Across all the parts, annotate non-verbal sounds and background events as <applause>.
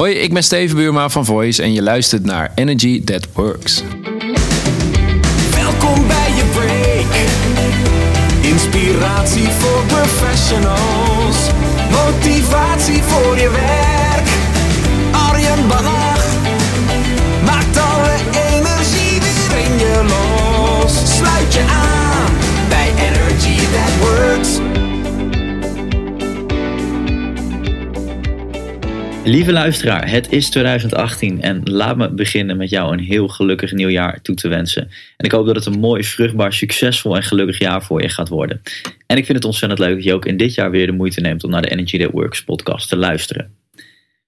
Hoi, ik ben Steven Buurma van Voice en je luistert naar Energy That Works. Welkom bij je break. Inspiratie voor professionals. Motivatie voor je werk. Arjen Bannach maakt alle energie weer in je los. Sluit je aan bij Energy That Works. Lieve luisteraar, het is 2018 en laat me beginnen met jou een heel gelukkig nieuwjaar toe te wensen. En ik hoop dat het een mooi, vruchtbaar, succesvol en gelukkig jaar voor je gaat worden. En ik vind het ontzettend leuk dat je ook in dit jaar weer de moeite neemt om naar de Energy That Works podcast te luisteren.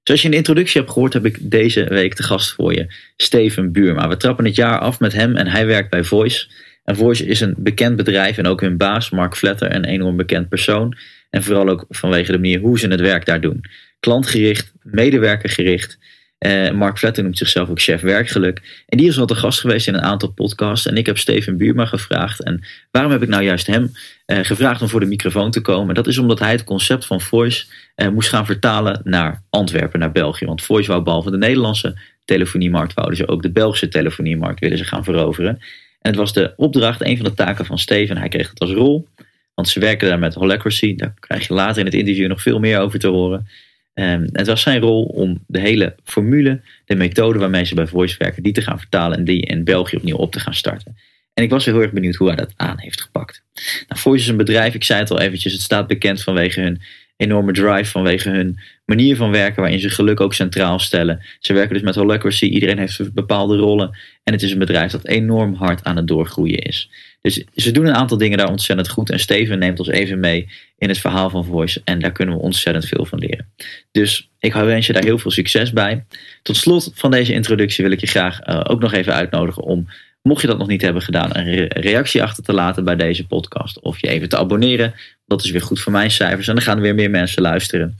Zoals je in de introductie hebt gehoord, heb ik deze week de gast voor je, Steven Buurma. We trappen het jaar af met hem en hij werkt bij Voice. En Voice is een bekend bedrijf en ook hun baas, Mark Vletter, een enorm bekend persoon. En vooral ook vanwege de manier hoe ze het werk daar doen klantgericht, medewerkergericht. Uh, Mark Vletter noemt zichzelf ook chef werkgeluk. En die is al te gast geweest in een aantal podcasts. En ik heb Steven Buurma gevraagd. En waarom heb ik nou juist hem uh, gevraagd om voor de microfoon te komen? Dat is omdat hij het concept van Voice uh, moest gaan vertalen naar Antwerpen, naar België. Want Voice wou behalve de Nederlandse telefoniemarkt, wouden ze ook de Belgische telefoniemarkt willen ze gaan veroveren. En het was de opdracht, een van de taken van Steven. Hij kreeg het als rol. Want ze werken daar met Holacracy. Daar krijg je later in het interview nog veel meer over te horen. Um, het was zijn rol om de hele formule, de methode waarmee ze bij Voice werken, die te gaan vertalen en die in België opnieuw op te gaan starten. En ik was heel erg benieuwd hoe hij dat aan heeft gepakt. Nou, Voice is een bedrijf, ik zei het al eventjes, het staat bekend vanwege hun enorme drive, vanwege hun manier van werken, waarin ze geluk ook centraal stellen. Ze werken dus met Holacracy, iedereen heeft bepaalde rollen. En het is een bedrijf dat enorm hard aan het doorgroeien is. Dus ze doen een aantal dingen daar ontzettend goed. En Steven neemt ons even mee in het verhaal van Voice. En daar kunnen we ontzettend veel van leren. Dus ik wens je daar heel veel succes bij. Tot slot van deze introductie wil ik je graag uh, ook nog even uitnodigen om, mocht je dat nog niet hebben gedaan, een re reactie achter te laten bij deze podcast. Of je even te abonneren. Dat is weer goed voor mijn cijfers. En dan gaan er weer meer mensen luisteren.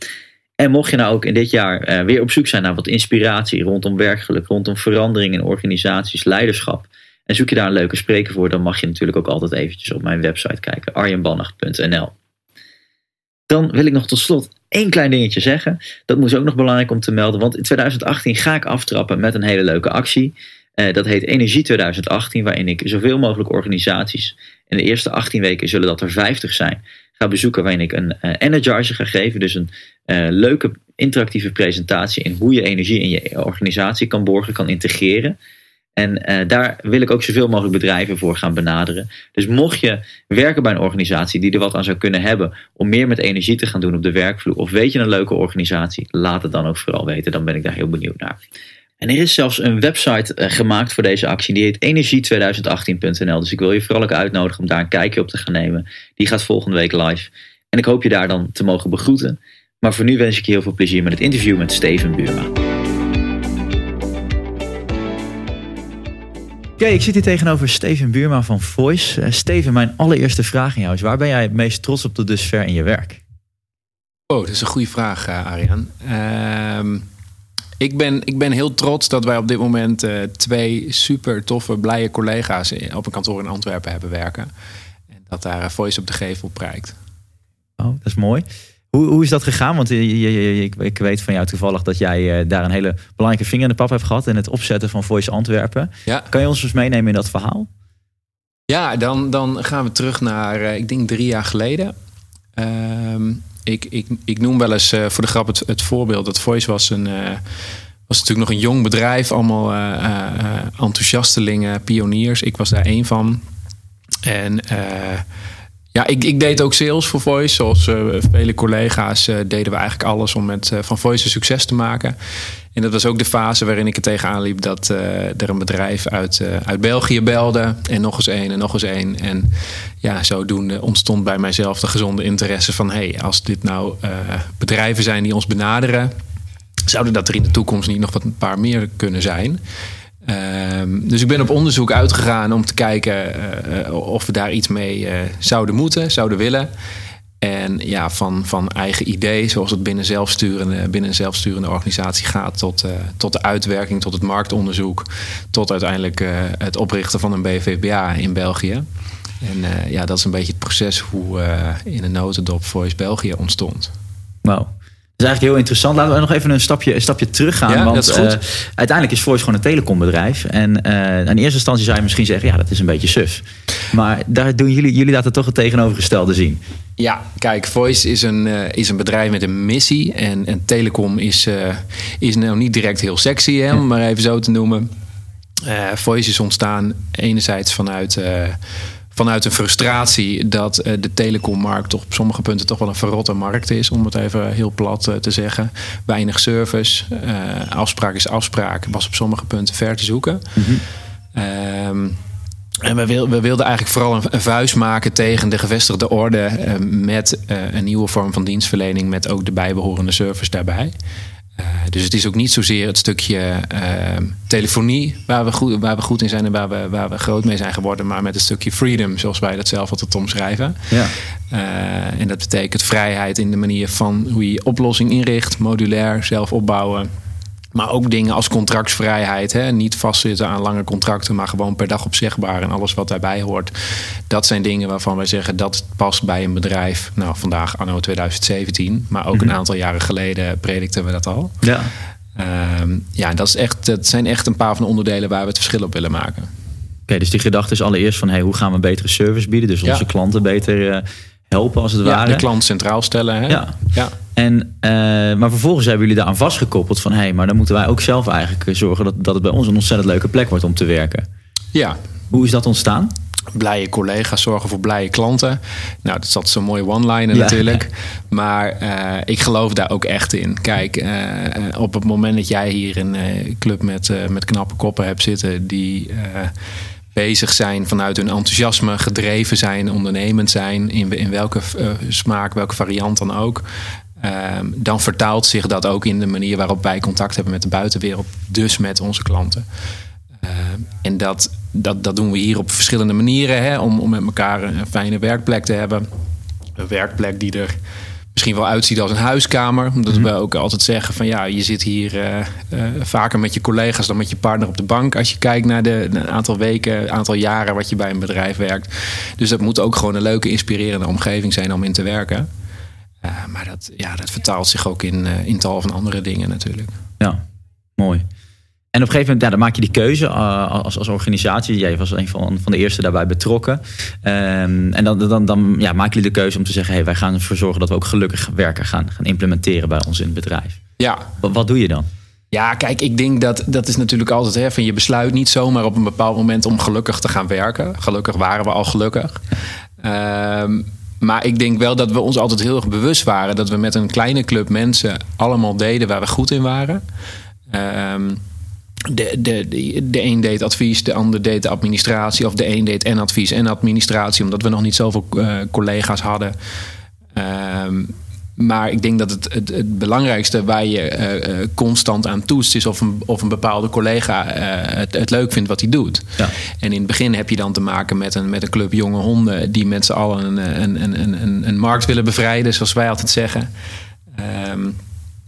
En mocht je nou ook in dit jaar uh, weer op zoek zijn naar wat inspiratie rondom werkgeluk, rondom verandering in organisaties, leiderschap en zoek je daar een leuke spreker voor, dan mag je natuurlijk ook altijd eventjes op mijn website kijken, arjenbannacht.nl. Dan wil ik nog tot slot één klein dingetje zeggen. Dat moet ook nog belangrijk om te melden, want in 2018 ga ik aftrappen met een hele leuke actie. Uh, dat heet Energie 2018, waarin ik zoveel mogelijk organisaties, in de eerste 18 weken zullen dat er 50 zijn, ga bezoeken waarin ik een uh, energizer ga geven. Dus een uh, leuke interactieve presentatie in hoe je energie in je organisatie kan borgen, kan integreren. En uh, daar wil ik ook zoveel mogelijk bedrijven voor gaan benaderen. Dus mocht je werken bij een organisatie die er wat aan zou kunnen hebben om meer met energie te gaan doen op de werkvloer, of weet je een leuke organisatie, laat het dan ook vooral weten. Dan ben ik daar heel benieuwd naar. En er is zelfs een website uh, gemaakt voor deze actie. Die heet energie2018.nl. Dus ik wil je vooral ook uitnodigen om daar een kijkje op te gaan nemen. Die gaat volgende week live. En ik hoop je daar dan te mogen begroeten. Maar voor nu wens ik je heel veel plezier met het interview met Steven Buurma. Oké, okay, ik zit hier tegenover Steven Buurma van Voice. Uh, Steven, mijn allereerste vraag aan jou is: waar ben jij het meest trots op tot dusver in je werk? Oh, dat is een goede vraag, uh, Arjan. Uh, ik, ben, ik ben heel trots dat wij op dit moment uh, twee super toffe, blije collega's op een kantoor in Antwerpen hebben werken. En dat daar Voice op de gevel prijkt. Oh, dat is mooi. Hoe, hoe is dat gegaan? Want je, je, je, ik weet van jou toevallig dat jij daar een hele belangrijke vinger in de pap hebt gehad in het opzetten van Voice Antwerpen. Ja. Kan je ons eens meenemen in dat verhaal? Ja, dan, dan gaan we terug naar, ik denk drie jaar geleden. Uh, ik, ik, ik noem wel eens uh, voor de grap het, het voorbeeld dat Voice was een was natuurlijk nog een jong bedrijf, allemaal enthousiastelingen, pioniers. Ik was daar één van. En ja, ik, ik deed ook sales voor Voice. Zoals uh, vele collega's uh, deden we eigenlijk alles om met, uh, van Voice een succes te maken. En dat was ook de fase waarin ik er tegenaan liep dat er een bedrijf uit, uit België belde. En nog eens één en nog eens één. En ja, zodoende ontstond bij mijzelf de gezonde interesse van... hé, hey, als dit nou bedrijven zijn die ons benaderen... zouden dat er in de toekomst niet nog wat een paar meer kunnen zijn... Um, dus ik ben op onderzoek uitgegaan om te kijken uh, of we daar iets mee uh, zouden moeten, zouden willen. En ja, van, van eigen idee, zoals het binnen, zelfsturende, binnen een zelfsturende organisatie gaat, tot, tot de uitwerking, tot het marktonderzoek, tot uiteindelijk het oprichten van een BVBA in België. En ja, dat is een beetje het proces hoe in een notendop Voice België ontstond. Wauw. Is eigenlijk heel interessant. Laten we nog even een stapje, een stapje teruggaan. Ja, want is eh, uiteindelijk is Voice gewoon een telecombedrijf. En eh, in eerste instantie zou je misschien zeggen, ja, dat is een beetje suf. Maar daar doen jullie, jullie laten toch het tegenovergestelde zien. Ja, kijk, Voice is een, eh, is een bedrijf met een missie. En, en telecom is, is nou niet direct heel sexy, hè, om maar even zo te noemen. Voice is ontstaan enerzijds vanuit, vanuit een frustratie dat eh, de telecommarkt toch op sommige punten toch wel een verrotte markt is, om het even heel plat eh, te zeggen. Weinig service, eh, afspraak is afspraak, was op sommige punten ver te zoeken. Ehm, en we, wil, we wilden eigenlijk vooral een, een vuist maken tegen de gevestigde orde met een nieuwe vorm van dienstverlening met ook de bijbehorende service daarbij. Eh, dus het is ook niet zozeer het stukje eh, telefonie waar we, goed, waar we goed in zijn en waar we, waar we groot mee zijn geworden, maar met het stukje freedom, zoals wij dat zelf altijd omschrijven. Ja. Eh, en dat betekent vrijheid in de manier van hoe je je oplossing inricht, modulair, zelf opbouwen. Maar ook dingen als contractsvrijheid. Hè? Niet vastzitten aan lange contracten, maar gewoon per dag opzegbaar en alles wat daarbij hoort. Dat zijn dingen waarvan wij zeggen dat past bij een bedrijf. Nou, vandaag anno 2017, maar ook een aantal jaren geleden predikten we dat al. Ja. Ehm, ja, dat, is echt, dat zijn echt een paar van de onderdelen waar we het verschil op willen maken. Oké, dus die gedachte is allereerst van hey, hoe gaan we betere service bieden? Dus Ja. onze klanten beter eh, helpen als het Ja, ware. de klant centraal stellen. Hè? Ja. ja. En, eh, maar vervolgens hebben jullie daaraan vastgekoppeld van hé, hey, maar dan moeten wij ook zelf eigenlijk zorgen dat, dat het bij ons een ontzettend leuke plek wordt om te werken. ja, Hoe is dat ontstaan? blije collega's zorgen voor blije klanten. Nou, dat altijd zo'n mooie one-liner Ja. natuurlijk. Maar eh, ik geloof daar ook echt in. Kijk, eh, op het moment dat jij hier een club met, met knappe koppen hebt zitten... die bezig zijn vanuit hun enthousiasme, gedreven zijn, ondernemend zijn... in, in welke smaak, welke variant dan ook... ehm, dan vertaalt zich dat ook in de manier waarop wij contact hebben met de buitenwereld. Dus met onze klanten. Uh, en dat, dat, dat doen we hier op verschillende manieren hè, om, om met elkaar een fijne werkplek te hebben. Een werkplek die er misschien wel uitziet als een huiskamer. Omdat we ook altijd zeggen van ja, je zit hier uh, uh, vaker met je collega's dan met je partner op de bank. Als je kijkt naar de, een aantal weken, een aantal jaren wat je bij een bedrijf werkt. Dus dat moet ook gewoon een leuke, inspirerende omgeving zijn om in te werken. Uh, maar dat, ja, dat vertaalt zich ook in, uh, in tal van andere dingen natuurlijk. Ja, mooi. En op een gegeven moment, ja, dan maak je die keuze uh, als, als organisatie. Jij was een van, van de eerste daarbij betrokken. Um, en dan, dan, dan ja, maken jullie de keuze om te zeggen: hey, wij gaan ervoor zorgen dat we ook gelukkig werken gaan, gaan implementeren bij ons in het bedrijf. Ja. Wat, wat doe je dan? Ja, kijk, ik denk dat dat is natuurlijk altijd hè, van je besluit niet zomaar op een bepaald moment om gelukkig te gaan werken. Gelukkig waren we al gelukkig. Um, maar ik denk wel dat we ons altijd heel erg bewust waren dat we met een kleine club mensen allemaal deden waar we goed in waren. Um, de, de, de, de een deed advies, de ander deed de administratie. Of de een deed en advies en administratie, omdat we nog niet zoveel uh, collega's hadden. Um, maar ik denk dat het, het, het belangrijkste waar je uh, uh, constant aan toetst, is of een, of een bepaalde collega uh, het, het, leuk vindt wat hij doet. Ja. En in het begin heb je dan te maken met een, met een club jonge honden die met z'n allen een, een, een, een, een markt willen bevrijden, zoals wij altijd zeggen. Um,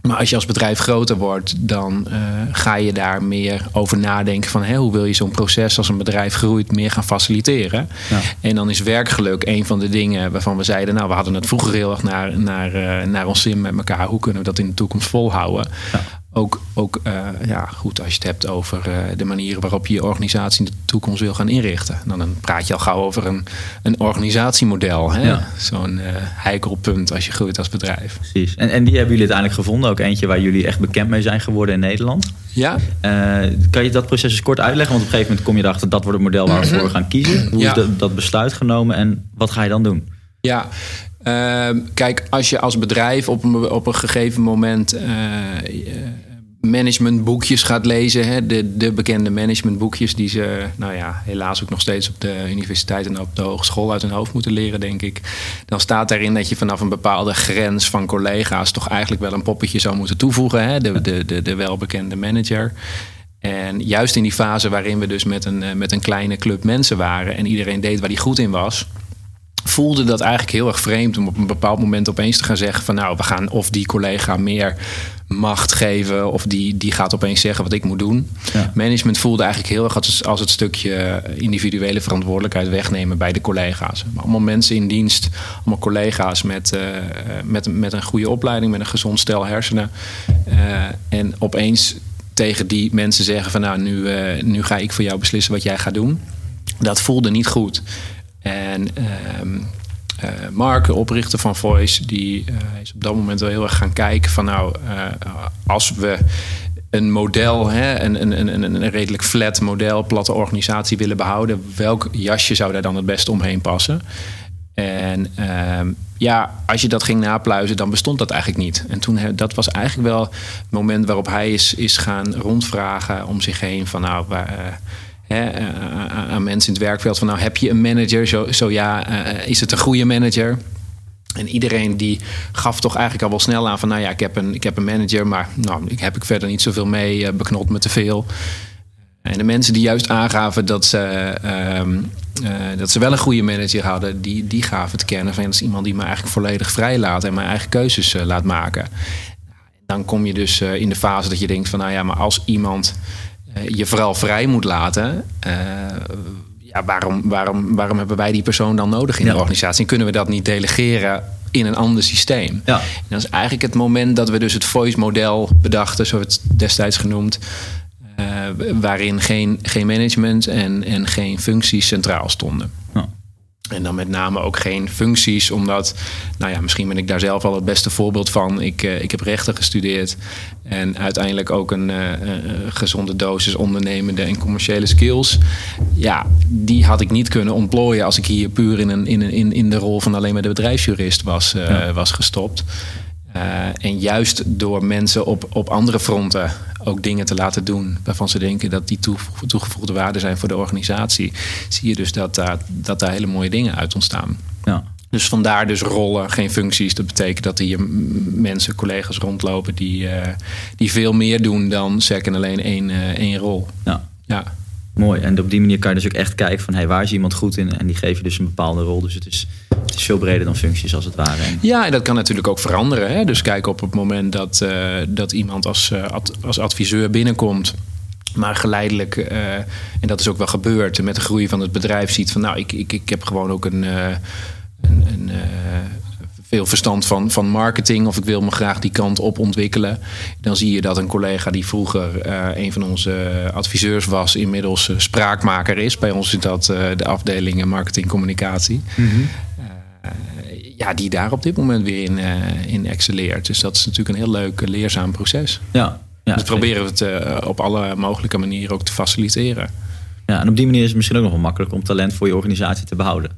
maar als je als bedrijf groter wordt, dan uh, ga je daar meer over nadenken van hey, hoe wil je zo'n proces als een bedrijf groeit meer gaan faciliteren. Ja. En dan is werkgeluk een van de dingen waarvan we zeiden, nou we hadden het vroeger heel erg naar, naar, uh, naar ons zin met elkaar. Hoe kunnen we dat in de toekomst volhouden? Ja. Ook, ook uh, ja, goed als je het hebt over de manieren waarop je je organisatie in de toekomst wil gaan inrichten. Dan praat je al gauw over een, een organisatiemodel. Hè? Ja. Zo'n heikelpunt als je groeit als bedrijf. Precies. En, en die hebben jullie uiteindelijk gevonden. Ook eentje waar jullie echt bekend mee zijn geworden in Nederland. Ja. Uh, kan je dat proces eens kort uitleggen? Want op een gegeven moment kom je erachter dat wordt het model waar we voor gaan kiezen. Hoe ja. is dat, dat besluit genomen en wat ga je dan doen? Ja, uh, kijk, als je als bedrijf op een, op een gegeven moment uh, managementboekjes gaat lezen, hè, de, de bekende managementboekjes die ze, nou ja, helaas ook nog steeds op de universiteit en op de hogeschool uit hun hoofd moeten leren, denk ik. Dan staat daarin dat je vanaf een bepaalde grens van collega's toch eigenlijk wel een poppetje zou moeten toevoegen, hè, de, de, de, de welbekende manager. En juist in die fase waarin we dus met een, met een kleine club mensen waren en iedereen deed waar hij goed in was, voelde dat eigenlijk heel erg vreemd om op een bepaald moment opeens te gaan zeggen van nou, we gaan of die collega meer macht geven of die, die gaat opeens zeggen wat ik moet doen. Ja. Management voelde eigenlijk heel erg als, als het stukje individuele verantwoordelijkheid wegnemen bij de collega's. Allemaal mensen in dienst, allemaal collega's met, uh, met, met een goede opleiding, met een gezond stel hersenen. Uh, en opeens tegen die mensen zeggen van nou, nu, uh, nu ga ik voor jou beslissen wat jij gaat doen. Dat voelde niet goed. En uh, uh, Mark, oprichter van Voice, die uh, is op dat moment wel heel erg gaan kijken van nou, uh, als we een model, hè, een, een, een, een redelijk flat model, platte organisatie willen behouden, welk jasje zou daar dan het beste omheen passen? En ehm, ja, als je dat ging napluizen, dan bestond dat eigenlijk niet. En toen, dat was eigenlijk wel het moment waarop hij is, is gaan rondvragen om zich heen van nou, Hè, aan mensen in het werkveld van nou heb je een manager? Zo, zo ja, is het een goede manager? En iedereen die gaf toch eigenlijk al wel snel aan van nou ja, ik heb een, ik heb een manager, maar nou, ik heb ik verder niet zoveel mee, uh, beknot me te veel. En de mensen die juist aangaven dat ze, uh, dat ze wel een goede manager hadden, die, die gaven te kennen van dat is iemand die me eigenlijk volledig vrij laat en mijn eigen keuzes laat maken. Dan kom je dus in de fase dat je denkt van nou ja, maar als iemand je vooral vrij moet laten. Uh, ja, waarom, waarom, waarom hebben wij die persoon dan nodig in ja. de organisatie? En kunnen we dat niet delegeren in een ander systeem? Ja. En dat is eigenlijk het moment dat we dus het voice-model bedachten, zo het destijds genoemd. Uh, waarin geen, geen management en, en geen functies centraal stonden. Ja. En dan met name ook geen functies, omdat, nou ja, misschien ben ik daar zelf al het beste voorbeeld van. Ik, uh, ik heb rechten gestudeerd en uiteindelijk ook een uh, uh, gezonde dosis ondernemende en commerciële skills. Ja, die had ik niet kunnen ontplooien als ik hier puur in, een, in, in, in de rol van alleen maar de bedrijfsjurist was, ja. was gestopt. Uh, en juist door mensen op, op andere fronten ook dingen te laten doen waarvan ze denken dat die toegevoegde waarde zijn voor de organisatie, zie je dus dat daar, dat daar hele mooie dingen uit ontstaan. Ja. Dus vandaar dus rollen, geen functies. Dat betekent dat hier mensen, collega's rondlopen die, uh, die veel meer doen dan zeg en alleen één, uh, één rol. Ja. ja. Mooi. En op die manier kan je dus ook echt kijken van hey, waar is iemand goed in? En die geef je dus een bepaalde rol. Dus het is, het is veel breder dan functies als het ware. Ja, en dat kan natuurlijk ook veranderen. Hè? Dus kijk op het moment dat, uh, dat iemand als, ad, als adviseur binnenkomt. Maar geleidelijk, uh, en dat is ook wel gebeurd, met de groei van het bedrijf ziet van nou, ik, ik, ik heb gewoon ook een, een, een veel verstand van, van marketing of ik wil me graag die kant op ontwikkelen. Dan zie je dat een collega die vroeger uh, een van onze adviseurs was, inmiddels uh, spraakmaker is. Bij ons is dat uh, de afdeling marketing communicatie. Mm -hmm. ja, die daar op dit moment weer in, in excelleert. Dus dat is natuurlijk een heel leuk leerzaam proces. Ja, ja, dus proberen we het op alle mogelijke manieren ook te faciliteren. Ja, en op die manier is het misschien ook nog wel makkelijk om talent voor je organisatie te behouden.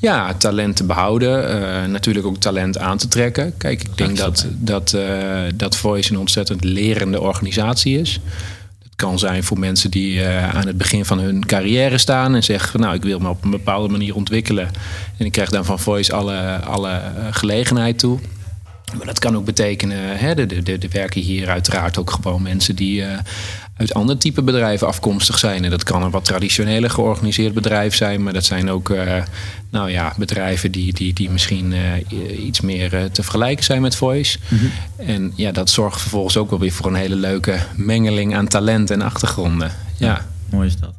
Ja, talent te behouden. Uh, natuurlijk ook talent aan te trekken. Kijk, ik denk dat, dat, uh, dat Voice een ontzettend lerende organisatie is. Dat kan zijn voor mensen die uh, aan het begin van hun carrière staan en zeggen: Nou, ik wil me op een bepaalde manier ontwikkelen. En ik krijg dan van Voice alle, alle gelegenheid toe. Maar dat kan ook betekenen, hè, er de, de, de werken hier uiteraard ook gewoon mensen die uh, uit ander type bedrijven afkomstig zijn. En dat kan een wat traditioneler georganiseerd bedrijf zijn, maar dat zijn ook uh, nou ja, bedrijven die, die, die misschien uh, iets meer te vergelijken zijn met Voice. Mm -hmm. En ja, dat zorgt vervolgens ook wel weer voor een hele leuke mengeling aan talent en achtergronden. Ja mooi is dat.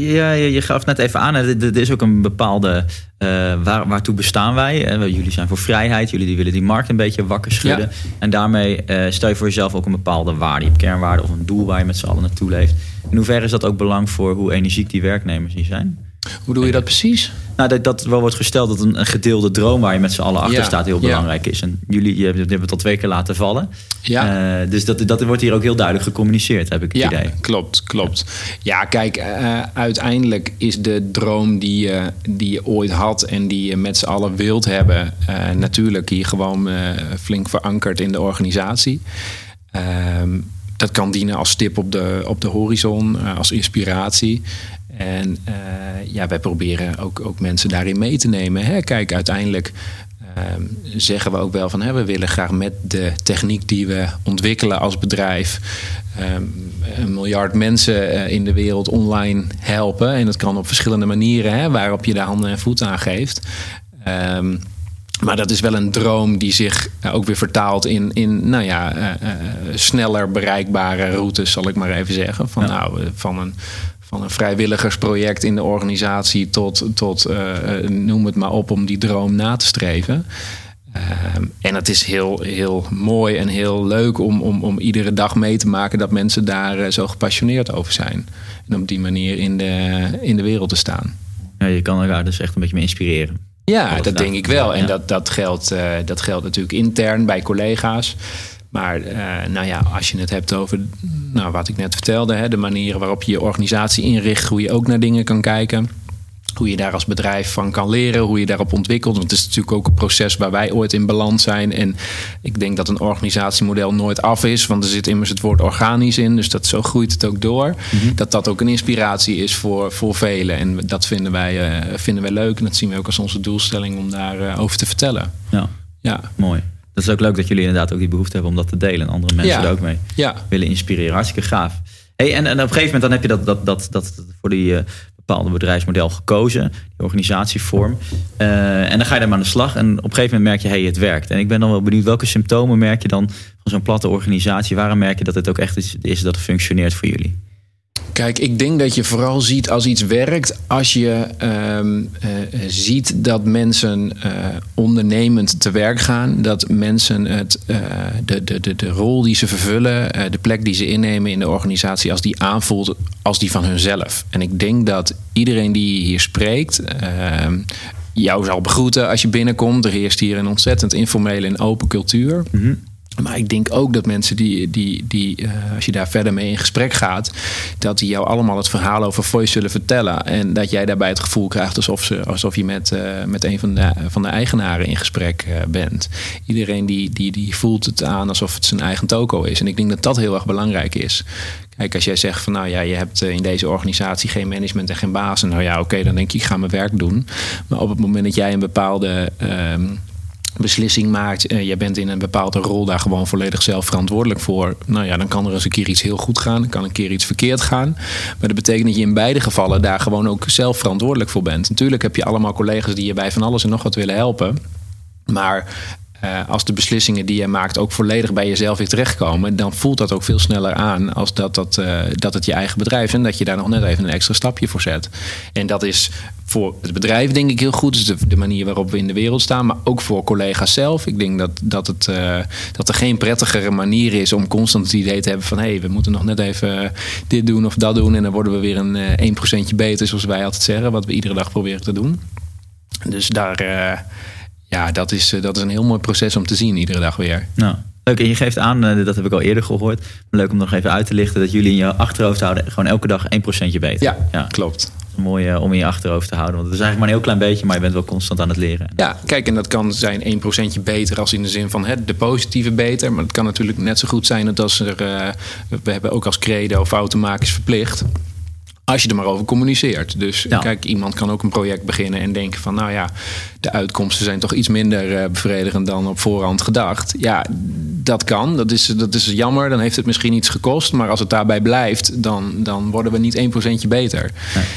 Ja, je, je gaf net even aan, er is ook een bepaalde. Uh, waar, waartoe bestaan wij? Uh, jullie zijn voor vrijheid, jullie die willen die markt een beetje wakker schudden. Ja. En daarmee uh, stel je voor jezelf ook een bepaalde waarde. Je hebt kernwaarde of een doel waar je met z'n allen naartoe leeft. In hoeverre is dat ook belang voor hoe energiek die werknemers hier zijn? Hoe doe je dat precies? Nou, dat, dat wel wordt gesteld dat een, een gedeelde droom waar je met z'n allen achter ja, staat heel belangrijk ja. is. En jullie je hebben, het al twee keer laten vallen. Ja. Uh, dus dat, dat wordt hier ook heel duidelijk gecommuniceerd, heb ik het ja, idee. Klopt, klopt. Ja, kijk, uh, uiteindelijk is de droom die je, die je ooit had en die je met z'n allen wilt hebben, uh, natuurlijk hier gewoon flink verankerd in de organisatie. Ehm, dat kan dienen als stip op de, op de horizon, als inspiratie. En uh, ja, wij proberen ook, ook mensen daarin mee te nemen. Hè? Kijk, uiteindelijk uh, zeggen we ook wel van hè, we willen graag met de techniek die we ontwikkelen als bedrijf um, een miljard mensen uh, in de wereld online helpen. En dat kan op verschillende manieren hè, waarop je daar handen en voeten aan geeft. Ehm, maar dat is wel een droom die zich eh, ook weer vertaalt in, in nou ja, eh, eh, sneller bereikbare routes, zal ik maar even zeggen. Van, nou, van, een, van een vrijwilligersproject in de organisatie tot, tot noem het maar op, om die droom na te streven. Ehm, en het is heel, heel mooi en heel leuk om, om, om iedere dag mee te maken dat mensen daar zo gepassioneerd over zijn. En op die manier in de, in de wereld te staan. Ja, je kan elkaar dus echt een beetje mee inspireren. Ja, dat denk ik wel. En dat, dat, geldt, dat geldt natuurlijk intern bij collega's. Maar uh, nou ja, als je het hebt over nou, wat ik net vertelde, hè, de manieren waarop je je organisatie inricht, hoe je ook naar dingen kan kijken hoe je daar als bedrijf van kan leren, hoe je daarop ontwikkelt. Want het is natuurlijk ook een proces waar wij ooit in balans zijn. En ik denk dat een organisatiemodel nooit af is, want er zit immers het woord organisch in. Dus dat zo groeit het ook door. Mhm. Dat dat ook een inspiratie is voor, voor velen. En dat vinden wij, uh, vinden wij leuk. En dat zien we ook als onze doelstelling om daarover uh, over te vertellen. Ja. ja, mooi. Dat is ook leuk dat jullie inderdaad ook die behoefte hebben om dat te delen. En andere mensen er ook mee ja. willen inspireren. Hartstikke gaaf. Hey, en, en op een gegeven moment dan heb je dat, dat, dat, dat voor die uh, bepaalde bedrijfsmodel gekozen, die organisatievorm. Uh, en dan ga je daar aan de slag en op een gegeven moment merk je, hey, het werkt. En ik ben dan wel benieuwd, welke symptomen merk je dan van zo'n platte organisatie? Waarom merk je dat het ook echt is, is dat het functioneert voor jullie? Kijk, ik denk dat je vooral ziet als iets werkt, als je uh, ziet dat mensen uh, ondernemend te werk gaan, dat mensen het, de, de, de, de rol die ze vervullen, de plek die ze innemen in de organisatie, als die aanvoelt als die van hunzelf. En ik denk dat iedereen die hier spreekt, ehm, jou zal begroeten als je binnenkomt. Er heerst hier een ontzettend informele en open cultuur. Mm maar ik denk ook dat mensen die, die, die uh, als je daar verder mee in gesprek gaat, dat die jou allemaal het verhaal over Voice zullen vertellen. En dat jij daarbij het gevoel krijgt alsof, ze, alsof je met, uh, met een van de, van de eigenaren in gesprek uh, bent. Iedereen die, die, die voelt het aan alsof het zijn eigen toko is. En ik denk dat dat heel erg belangrijk is. Kijk, als jij zegt van nou ja, je hebt in deze organisatie geen management en geen baas. Nou ja, oké, dan denk je, ik ga mijn werk doen. Maar op het moment dat jij een bepaalde. Uh, beslissing maakt. Uh, jij bent in een bepaalde rol daar gewoon volledig zelf verantwoordelijk voor. Nou ja, dan kan er eens een keer iets heel goed gaan. Kan een keer iets verkeerd gaan. Maar dat betekent dat je in beide gevallen daar gewoon ook zelf verantwoordelijk voor bent. Natuurlijk heb je allemaal collega's die je bij van alles en nog wat willen helpen. Maar uh, als de beslissingen die je maakt ook volledig bij jezelf weer terechtkomen, dan voelt dat ook veel sneller aan als dat, dat, uh, dat het je eigen bedrijf is en dat je daar nog net even een extra stapje voor zet. En dat is voor het bedrijf denk ik heel goed, dus de, de manier waarop we in de wereld staan, maar ook voor collega's zelf. Ik denk dat, dat, het, uh, dat er geen prettigere manier is om constant het idee te hebben van hé, hey, we moeten nog net even dit doen of dat doen en dan worden we weer een 1% beter, zoals wij altijd zeggen, wat we iedere dag proberen te doen. Dus daar ja, dat is, eh, dat is een heel mooi proces om te zien iedere dag weer. Nou, leuk. En je geeft aan, eh, dat heb ik al eerder gehoord. Maar leuk om nog even uit te lichten dat jullie in je achterhoofd houden gewoon elke dag 1% beter. Ja, ja. klopt. Mooi uh, om in je achterhoofd te houden. Want het is eigenlijk maar een heel klein beetje, maar je bent wel constant aan het leren. Ja, kijk, en dat kan zijn 1% beter als in de zin van hè, de positieve beter. Maar het kan natuurlijk net zo goed zijn dat als er. Uh, we hebben ook als credo fouten maken is verplicht. Als je er maar over communiceert. Dus kijk, iemand kan ook een project beginnen en denken van, nou ja, de uitkomsten zijn toch iets minder uh, bevredigend dan op voorhand gedacht. Ja, dat kan. Dat is, dat is jammer. Dan heeft het misschien iets gekost. Maar als het daarbij blijft, dan, dan worden we niet 1% beter.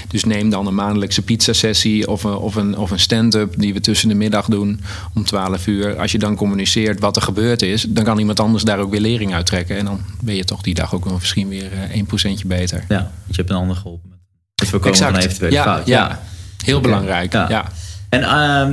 Dus neem dan een maandelijkse pizza-sessie of een, of een, of een stand-up die we tussen de middag doen om 12 uur. Als je dan communiceert wat er gebeurd is, dan kan iemand anders daar ook weer lering uit trekken. En dan ben je toch die dag ook misschien weer 1% eh, beter. Ja, je hebt een ander geholpen het voorkomen exact. van eventuele ja, fout. Ja, heel belangrijk. ja. En uh,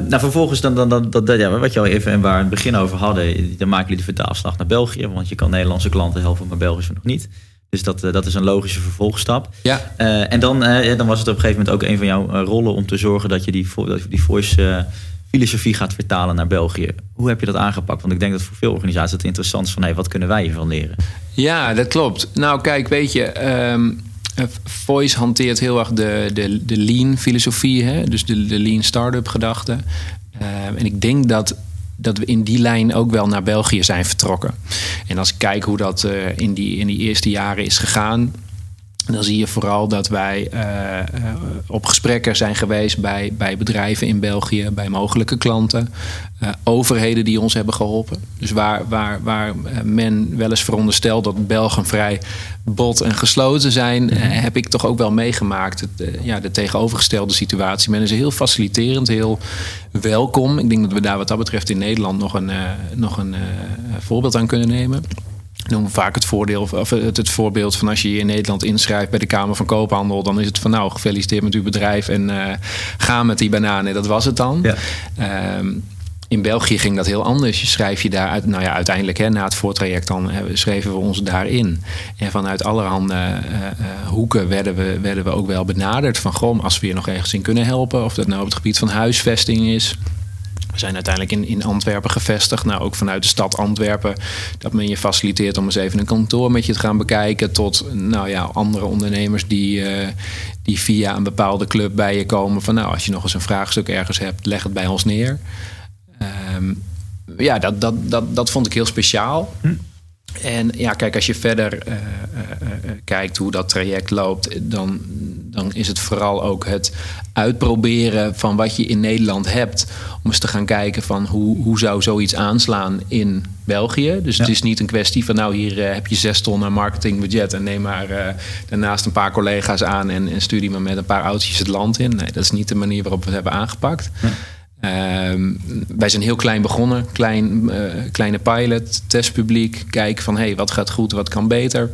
nou, vervolgens, dan, dan, dan, dat, ja, wat je al even en waar we het begin over hadden, dan maken jullie de vertaalslag naar België. Want je kan Nederlandse klanten helpen, maar Belgische nog niet. Dus dat, uh, dat is een logische vervolgstap. Ja. Uh, en dan, dan was het op een gegeven moment ook een van jouw rollen om te zorgen dat je die, dat je die voice filosofie gaat vertalen naar België. Hoe heb je dat aangepakt? Want ik denk dat voor veel organisaties het interessant is van hey, wat kunnen wij hiervan leren? Ja, dat klopt. Nou, kijk, weet je. Um eh, Voice hanteert heel erg de, de, de lean filosofie, hè? dus de, de lean startup gedachte. Uh, en ik denk dat, dat we in die lijn ook wel naar België zijn vertrokken. En als ik kijk hoe dat uh, in, die, in die eerste jaren is gegaan. Dan zie je vooral dat wij uh, op gesprekken zijn geweest bij, bij bedrijven in België, bij mogelijke klanten, uh, overheden die ons hebben geholpen. Dus waar, waar, waar men wel eens veronderstelt dat Belgen vrij bot en gesloten zijn, mm -hmm. heb ik toch ook wel meegemaakt. Het, ja, de tegenovergestelde situatie. Men is heel faciliterend, heel welkom. Ik denk dat we daar wat dat betreft in Nederland nog een, nog een voorbeeld aan kunnen nemen noem vaak het, voordeel, of het, het, voorbeeld van als je je in Nederland inschrijft bij de Kamer van Koophandel, dan is het van nou, gefeliciteerd met uw bedrijf en uh, ga met die bananen. Dat was het dan. Ja. Um, in België ging dat heel anders. Je schrijf je daar uit, nou ja, uiteindelijk hè, na het voortraject dan hè, schreven we ons daarin. En vanuit allerhande uh, uh, hoeken werden we, werden we ook wel benaderd van goh, als we je nog ergens in kunnen helpen. Of dat nou op het gebied van huisvesting is. Zijn uiteindelijk in, in Antwerpen gevestigd. Nou, ook vanuit de stad Antwerpen. Dat men je faciliteert om eens even een kantoor met je te gaan bekijken. Tot nou ja, andere ondernemers die, uh, die via een bepaalde club bij je komen. Van nou, als je nog eens een vraagstuk ergens hebt, leg het bij ons neer. Um, ja, dat, dat, dat, dat vond ik heel speciaal. Hm. En ja, kijk, als je verder uh, uh, uh, kijkt hoe dat traject loopt, dan, dan is het vooral ook het uitproberen van wat je in Nederland hebt. Om eens te gaan kijken van hoe, hoe zou zoiets aanslaan in België. Dus ja. het is niet een kwestie van nou hier heb je zes ton aan marketingbudget en neem maar daarnaast een paar collega's aan en, en stuur die maar met een paar oudjes het land in. Nee, dat is niet de manier waarop we het hebben aangepakt. Ja. Uh, wij zijn heel klein begonnen, klein, uh, kleine pilot, testpubliek. Kijken van hey, wat gaat goed, wat kan beter.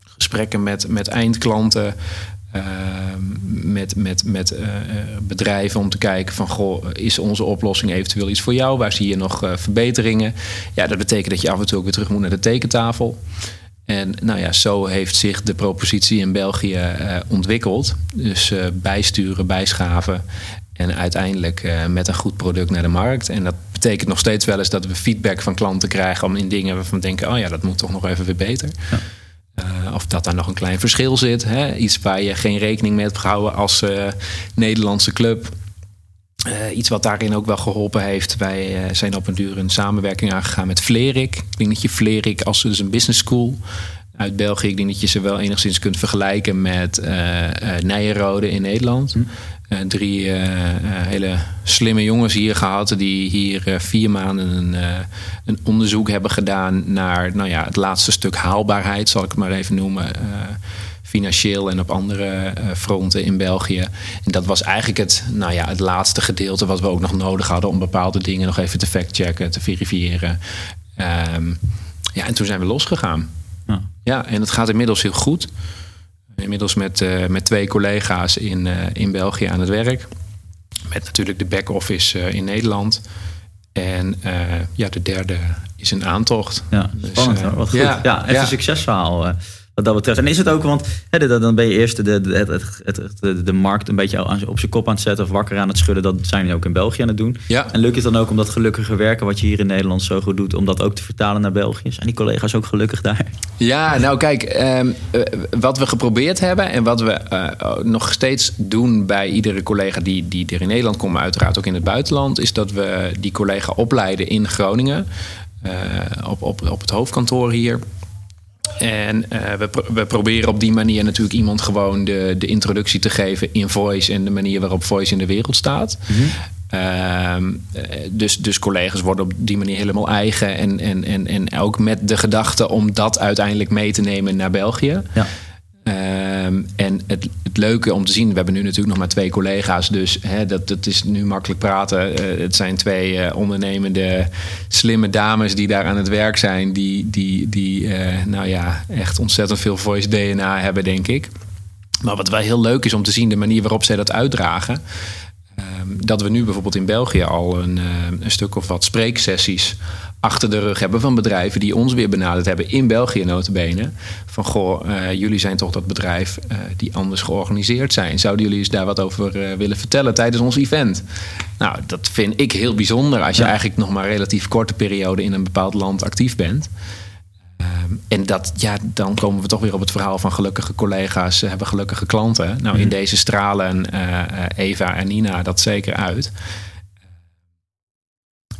Gesprekken met, met eindklanten, uh, met, met, met uh, bedrijven om te kijken van goh, is onze oplossing eventueel iets voor jou? Waar zie je nog verbeteringen? Ja, dat betekent dat je af en toe ook weer terug moet naar de tekentafel. En nou ja, zo heeft zich de propositie in België ontwikkeld. Dus bijsturen, bijschaven en uiteindelijk uh, met een goed product naar de markt. En dat betekent nog steeds wel eens dat we feedback van klanten krijgen om in dingen waarvan we denken: oh ja, dat moet toch nog even weer beter. Ja. Uh, of dat daar nog een klein verschil zit. Hè? Iets waar je geen rekening mee hebt gehouden als uh, Nederlandse club. iets wat daarin ook wel geholpen heeft. Wij zijn op een duur een samenwerking aangegaan met Vlerik. Ik denk dat je Vlerik als dus een business school uit België. Ik denk dat je ze wel enigszins kunt vergelijken met Nijenrode in Nederland. Hm. Uh, drie uh, uh, hele slimme jongens hier gehad. Die hier vier maanden een, een, onderzoek hebben gedaan naar nou ja, het laatste stuk haalbaarheid, zal ik het maar even noemen. financieel en op andere fronten in België. En dat was eigenlijk het, nou ja, het laatste gedeelte wat we ook nog nodig hadden om bepaalde dingen nog even te factchecken, te verifiëren. Um, ja, en toen zijn we losgegaan. Ja. ja, en het gaat inmiddels heel goed. Inmiddels met, uh, met twee collega's in, uh, in België aan het werk. Met natuurlijk de back-office uh, in Nederland. En ja, de derde is een aantocht. Ja, spannend dus, Wat goed. Ja, ja ja. een succesverhaal wat dat betreft. En is het ook, want hè, dan ben je eerst de, de, het, het, het, de, markt een beetje op zijn kop aan het zetten of wakker aan het schudden. Dat zijn jullie ook in België aan het doen. Ja. En lukt het dan ook om dat gelukkige werken wat je hier in Nederland zo goed doet, om dat ook te vertalen naar België? Zijn die collega's ook gelukkig daar? Ja, nou kijk, eh, wat we geprobeerd hebben en wat we uh, nog steeds doen bij iedere collega die, die er in Nederland komt, maar uiteraard ook in het buitenland, is dat we die collega opleiden in Groningen. Uh, op, op, op het hoofdkantoor hier. En uh, we, pro we, proberen op die manier natuurlijk iemand gewoon de, de introductie te geven in Voice en de manier waarop Voice in de wereld staat. Mm -hmm. uh, dus, dus collega's worden op die manier helemaal eigen. En, en, en, en ook met de gedachte om dat uiteindelijk mee te nemen naar België. Ja. Um, en het, het, leuke om te zien, we hebben nu natuurlijk nog maar twee collega's, dus hè, dat, dat is nu makkelijk praten. Uh, het zijn twee uh, ondernemende, slimme dames die daar aan het werk zijn, die, die, die uh, nou ja, echt ontzettend veel voice DNA hebben, denk ik. Maar wat wel heel leuk is om te zien, de manier waarop zij dat uitdragen. Um, dat we nu bijvoorbeeld in België al een, een stuk of wat spreeksessies achter de rug hebben van bedrijven die ons weer benaderd hebben in België notabene. Van goh, uh, jullie zijn toch dat bedrijf uh, die anders georganiseerd zijn. Zouden jullie eens daar wat over uh, willen vertellen tijdens ons event? Nou, dat vind ik heel bijzonder als je ja. eigenlijk nog maar relatief korte periode in een bepaald land actief bent. Um, en dat, ja, dan komen we toch weer op het verhaal van gelukkige collega's hebben gelukkige klanten. Nou, in mm. deze stralen Eva en Nina dat zeker uit.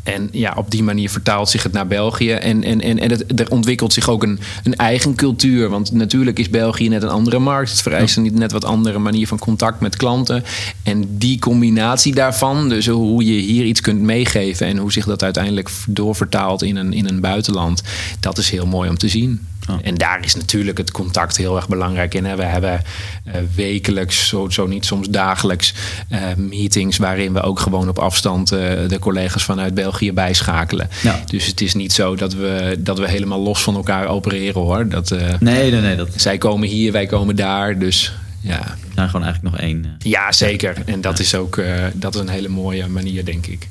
En ja, op die manier vertaalt zich het naar België. En, en, en, en het, er ontwikkelt zich ook een, een eigen cultuur. Want natuurlijk is België net een andere markt. Het vereist een net wat andere manier van contact met klanten. En die combinatie daarvan, dus hoe je hier iets kunt meegeven en hoe zich dat uiteindelijk doorvertaalt in een, in een buitenland, dat is heel mooi om te zien. En daar is natuurlijk het contact heel erg belangrijk in. Hè. We hebben uh, wekelijks, zo, zo, niet soms dagelijks, uh, meetings waarin we ook gewoon op afstand uh, de collega's vanuit België bijschakelen. Ja. Dus het is niet zo dat we, dat we helemaal los van elkaar opereren hoor. Dat, nee, nee, nee. Dat... Zij komen hier, wij komen daar. Dus ja. We zijn gewoon eigenlijk nog één. Ja, zeker. En dat is ook dat is een hele mooie manier, denk ik.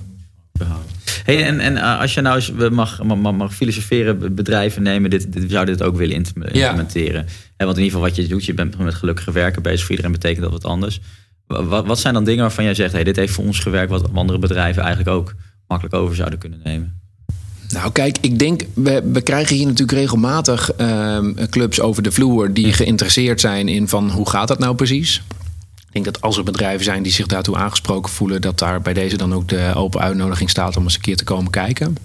Hey, en, en eh, als je nou eens mag, mag, mag filosoferen, bedrijven nemen, dit, dit, zou dit ook willen implementeren. Ja. want in ieder geval wat je doet, je bent met gelukkige werken bezig. Voor iedereen betekent dat wat anders. Wat, wat zijn dan dingen waarvan jij zegt, hey, dit heeft voor ons gewerkt, wat andere bedrijven eigenlijk ook makkelijk over zouden kunnen nemen? Nou, kijk, ik denk, we, we krijgen hier natuurlijk regelmatig uh, clubs over de vloer die geïnteresseerd zijn in van hoe gaat dat nou precies? Ik denk dat als er bedrijven zijn die zich daartoe aangesproken voelen, dat daar bij deze dan ook de open uitnodiging staat om eens een keer te komen kijken.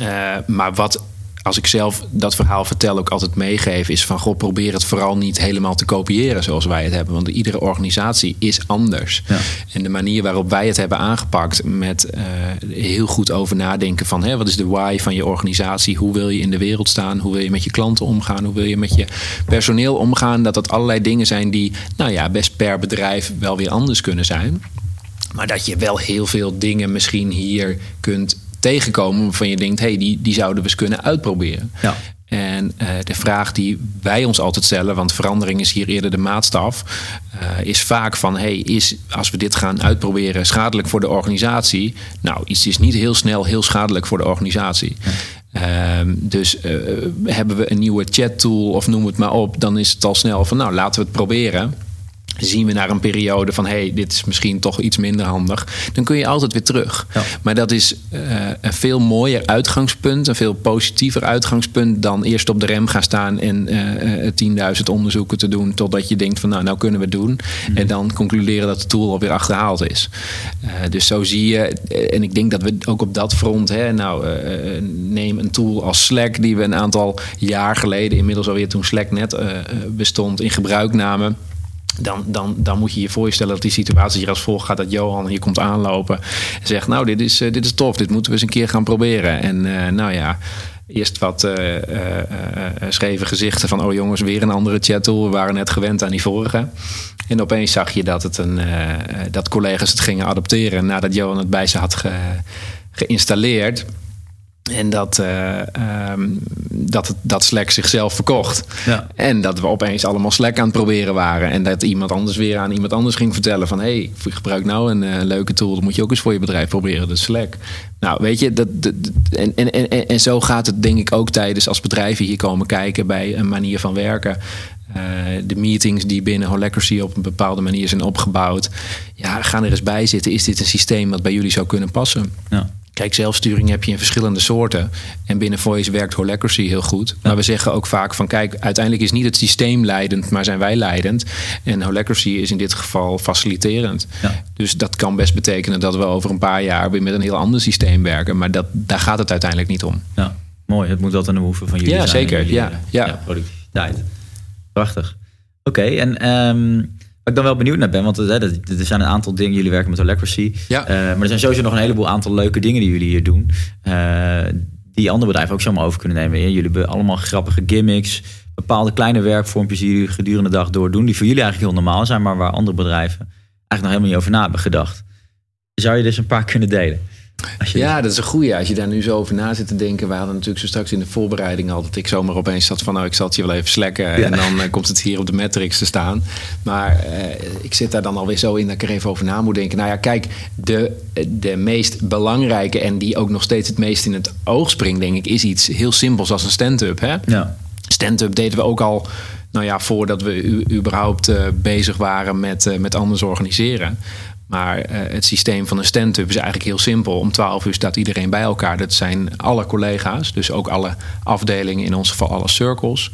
Uh, maar wat als ik zelf dat verhaal vertel, ook altijd meegeef, is van goh, probeer het vooral niet helemaal te kopiëren zoals wij het hebben. Want iedere organisatie is anders. Ja. En de manier waarop wij het hebben aangepakt, met uh, heel goed over nadenken van hè, wat is de why van je organisatie? Hoe wil je in de wereld staan? Hoe wil je met je klanten omgaan? Hoe wil je met je personeel omgaan? Dat dat allerlei dingen zijn die, nou ja, best per bedrijf wel weer anders kunnen zijn. Maar dat je wel heel veel dingen misschien hier kunt tegenkomen waarvan je denkt, hey, die, die zouden we eens kunnen uitproberen. Ja. En uh, de vraag die wij ons altijd stellen, want verandering is hier eerder de maatstaf, uh, is vaak van: hey, is als we dit gaan uitproberen schadelijk voor de organisatie? Nou, iets is niet heel snel heel schadelijk voor de organisatie. Ja. Uh, dus uh, hebben we een nieuwe chat tool of noem het maar op, dan is het al snel van: nou, laten we het proberen zien we naar een periode van hey, dit is misschien toch iets minder handig, dan kun je altijd weer terug. Ja. Maar dat is uh, een veel mooier uitgangspunt, een veel positiever uitgangspunt dan eerst op de rem gaan staan en uh, 10.000 onderzoeken te doen totdat je denkt van nou, nou kunnen we het doen. Mm. En dan concluderen dat de tool alweer achterhaald is. Uh, dus zo zie je, en ik denk dat we ook op dat front, hè, nou, neem een tool als Slack, die we een aantal jaar geleden, inmiddels alweer toen Slack net bestond, in gebruik namen dan, dan, dan moet je je voorstellen dat die situatie hier als volgt gaat. Dat Johan hier komt aanlopen en zegt... nou, dit is, uh, dit is tof, dit moeten we eens een keer gaan proberen. En uh, nou ja, eerst wat uh, schreven gezichten van... oh jongens, weer een andere chat tool. We waren net gewend aan die vorige. En opeens zag je dat, het een, dat collega's het gingen adopteren... nadat Johan het bij ze had ge, geïnstalleerd... En dat, uh, um, dat, het, dat Slack zichzelf verkocht. Ja. En dat we opeens allemaal Slack aan het proberen waren. En dat iemand anders weer aan iemand anders ging vertellen van... hé, hey, ik gebruik nou een uh, leuke tool. Dat moet je ook eens voor je bedrijf proberen, de Slack. Nou, weet je, dat, dat, en, en, en, en zo gaat het denk ik ook tijdens als bedrijven hier komen kijken... bij een manier van werken. Uh, de meetings die binnen Holacracy op een bepaalde manier zijn opgebouwd. Ja, gaan er eens bij zitten. Is dit een systeem wat bij jullie zou kunnen passen? Ja. Kijk, zelfsturing heb je in verschillende soorten. En binnen Voice werkt Holacracy heel goed. Maar we zeggen ook vaak van kijk, uiteindelijk is niet het systeem leidend, maar zijn wij leidend. En Holacracy is in dit geval faciliterend. Ja. Dus dat kan best betekenen dat we over een paar jaar weer met een heel ander systeem werken. Maar dat, daar gaat het uiteindelijk niet om. Ja, mooi. Het moet dat een de van jullie ja, zijn. Zeker. ja, zeker. Ja, ja. productiviteit. Prachtig. Oké, okay, en um, Waar ik dan wel benieuwd naar ben, want er zijn een aantal dingen. Jullie werken met Holacracy. Ja. Uh, maar er zijn sowieso nog een heleboel aantal leuke dingen die jullie hier doen. Uh, die andere bedrijven ook zomaar over kunnen nemen. Jullie hebben allemaal grappige gimmicks. Bepaalde kleine werkvormpjes die jullie gedurende de dag door doen. Die voor jullie eigenlijk heel normaal zijn. Maar waar andere bedrijven eigenlijk nog helemaal niet over na hebben gedacht. Zou je dus een paar kunnen delen? Ja, dat is een goeie. Als je daar nu zo over na zit te denken. We hadden natuurlijk zo straks in de voorbereiding al... dat ik zomaar opeens zat van... nou, ik zal het je wel even slekken. En dan uh, komt het hier op de Matrix te staan. Maar uh, ik zit daar dan alweer zo in dat ik er even over na moet denken. Nou ja, kijk, de, de meest belangrijke... en die ook nog steeds het meest in het oog springt, denk ik... is iets heel simpels als een stand-up. Hè? Ja. Stand-up deden we ook al... Nou ja, voordat we überhaupt uh, bezig waren met, met anders organiseren. Maar uh, het systeem van een stand-up is eigenlijk heel simpel. Om 12 uur staat iedereen bij elkaar. Dat zijn alle collega's, dus ook alle afdelingen, in ons geval alle circles.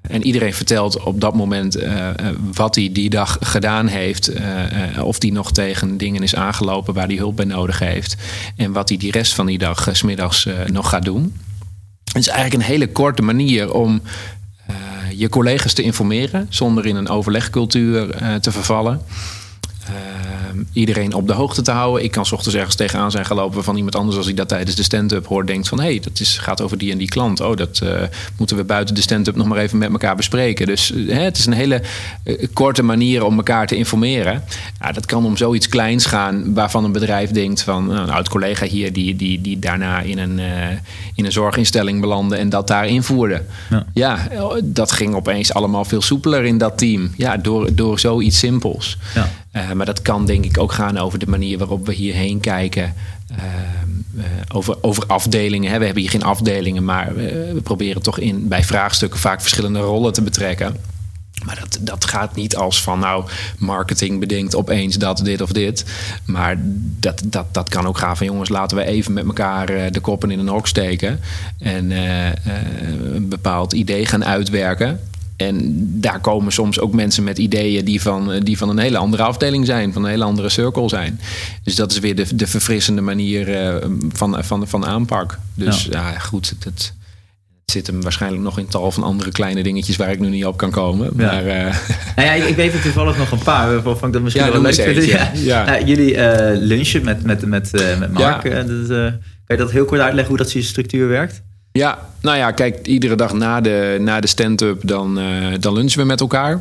En iedereen vertelt op dat moment uh, wat hij die dag gedaan heeft. Uh, of hij nog tegen dingen is aangelopen waar hij hulp bij nodig heeft. En wat hij die rest van die dag, smiddags, nog gaat doen. Het is eigenlijk een hele korte manier om je collega's te informeren. Zonder in een overlegcultuur te vervallen. Ehm, iedereen op de hoogte te houden. Ik kan s ochtends ergens tegenaan zijn gelopen van iemand anders als ik dat tijdens de stand-up hoor. Denkt van hé, hey, dat is, gaat over die en die klant. Oh, dat uh, moeten we buiten de stand-up nog maar even met elkaar bespreken. Dus uh, het is een hele korte manier om elkaar te informeren. Ja, dat kan om zoiets kleins gaan waarvan een bedrijf denkt van een oud collega hier die, die, die daarna in een, in een zorginstelling belandde en dat daar invoerde. Ja. ja. dat ging opeens allemaal veel soepeler in dat team. Ja, door, door zoiets simpels. Ja. Uh, maar dat kan denk ik ook gaan over de manier waarop we hierheen kijken. Uh, uh, over, over afdelingen. Hè. We hebben hier geen afdelingen, maar we proberen toch in, bij vraagstukken vaak verschillende rollen te betrekken. Maar dat, dat gaat niet als van nou, marketing bedenkt opeens dat, dit of dit. Maar dat, dat, dat kan ook gaan van jongens, laten we even met elkaar de koppen in een hok steken. En een bepaald idee gaan uitwerken. En daar komen soms ook mensen met ideeën die van, eh, die van een hele andere afdeling zijn, van een hele andere cirkel zijn. Dus dat is weer de, de verfrissende manier uh, van, van, van aanpak. Dus ja, ja goed, het, zit hem waarschijnlijk nog in tal van andere kleine dingetjes waar ik nu niet op kan komen. Ja. Maar, uh... <laughs> nou ja, ik, ik, weet er toevallig nog een paar waarvan ik dat misschien ja, wel leuk vind. <laughs> Ja. Ja. Nou, jullie lunchen met, met, met, met Mark. Dat, kan je dat heel kort uitleggen hoe dat structuur werkt? Ja, nou ja, kijk, iedere dag na de, na de stand-up dan, uh, dan lunchen we met elkaar. Uh,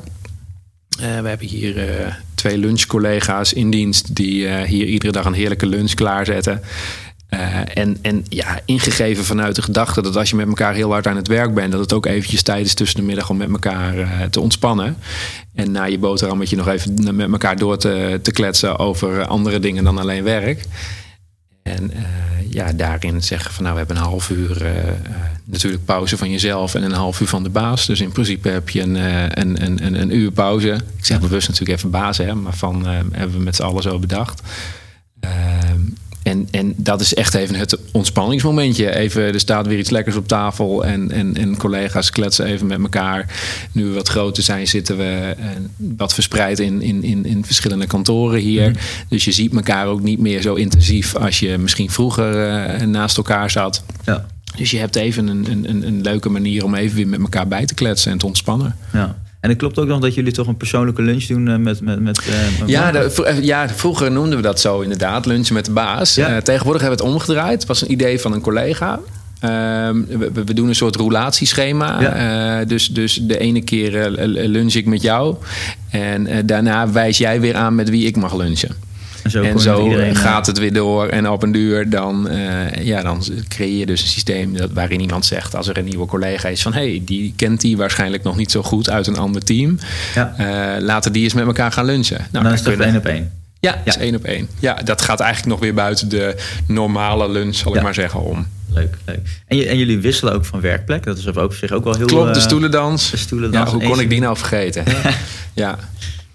we hebben hier uh, twee lunchcollega's in dienst die hier iedere dag een heerlijke lunch klaarzetten. en, en ja, ingegeven vanuit de gedachte dat als je met elkaar heel hard aan het werk bent, dat het ook eventjes tijd is tussen de middag om met elkaar te ontspannen. En na je boterhammetje nog even met elkaar door te, te kletsen over andere dingen dan alleen werk. En uh, ja, daarin zeggen van nou, we hebben een half uur uh, natuurlijk pauze van jezelf en een half uur van de baas. Dus in principe heb je een, een, een, een, uur pauze. Ik zeg bewust natuurlijk even baas, hè, maar van hebben we met z'n allen zo bedacht. En, en dat is echt even het ontspanningsmomentje. Even, er staat weer iets lekkers op tafel en, en, en collega's kletsen even met elkaar. Nu we wat groter zijn, zitten we uh, wat verspreid in, in, in, in verschillende kantoren hier. Mhm. Dus je ziet elkaar ook niet meer zo intensief als je misschien vroeger uh, naast elkaar zat. Ja. Dus je hebt even een, een, een leuke manier om even weer met elkaar bij te kletsen en te ontspannen. Ja. En het klopt ook nog dat jullie toch een persoonlijke lunch doen uh, met, met, met, uh, ja, de, ja, vroeger noemden we dat zo inderdaad, lunchen met de baas. Ja. Uh, tegenwoordig hebben we het omgedraaid. Het was een idee van een collega. Ehm, we, we, doen een soort roulatieschema. Ja. dus, dus de ene keer lunch ik met jou. En daarna wijs jij weer aan met wie ik mag lunchen. En zo, en zo iedereen, gaat het weer door. En op een duur dan, uh, ja, dan creëer je dus een systeem dat, waarin iemand zegt... als er een nieuwe collega is van... hé, hey, die kent die waarschijnlijk nog niet zo goed uit een ander team. Ja. Uh, laten die eens met elkaar gaan lunchen. Nou, dan is het één op één. Ja, ja. is één op één. Ja, dat gaat eigenlijk nog weer buiten de normale lunch, zal ik maar zeggen, om. Leuk, leuk. En, en, jullie wisselen ook van werkplek. Dat is ook zich ook wel heel... Klopt, de stoelendans. De stoelendans. Ja, hoe kon ik die nou vergeten? <laughs> ja.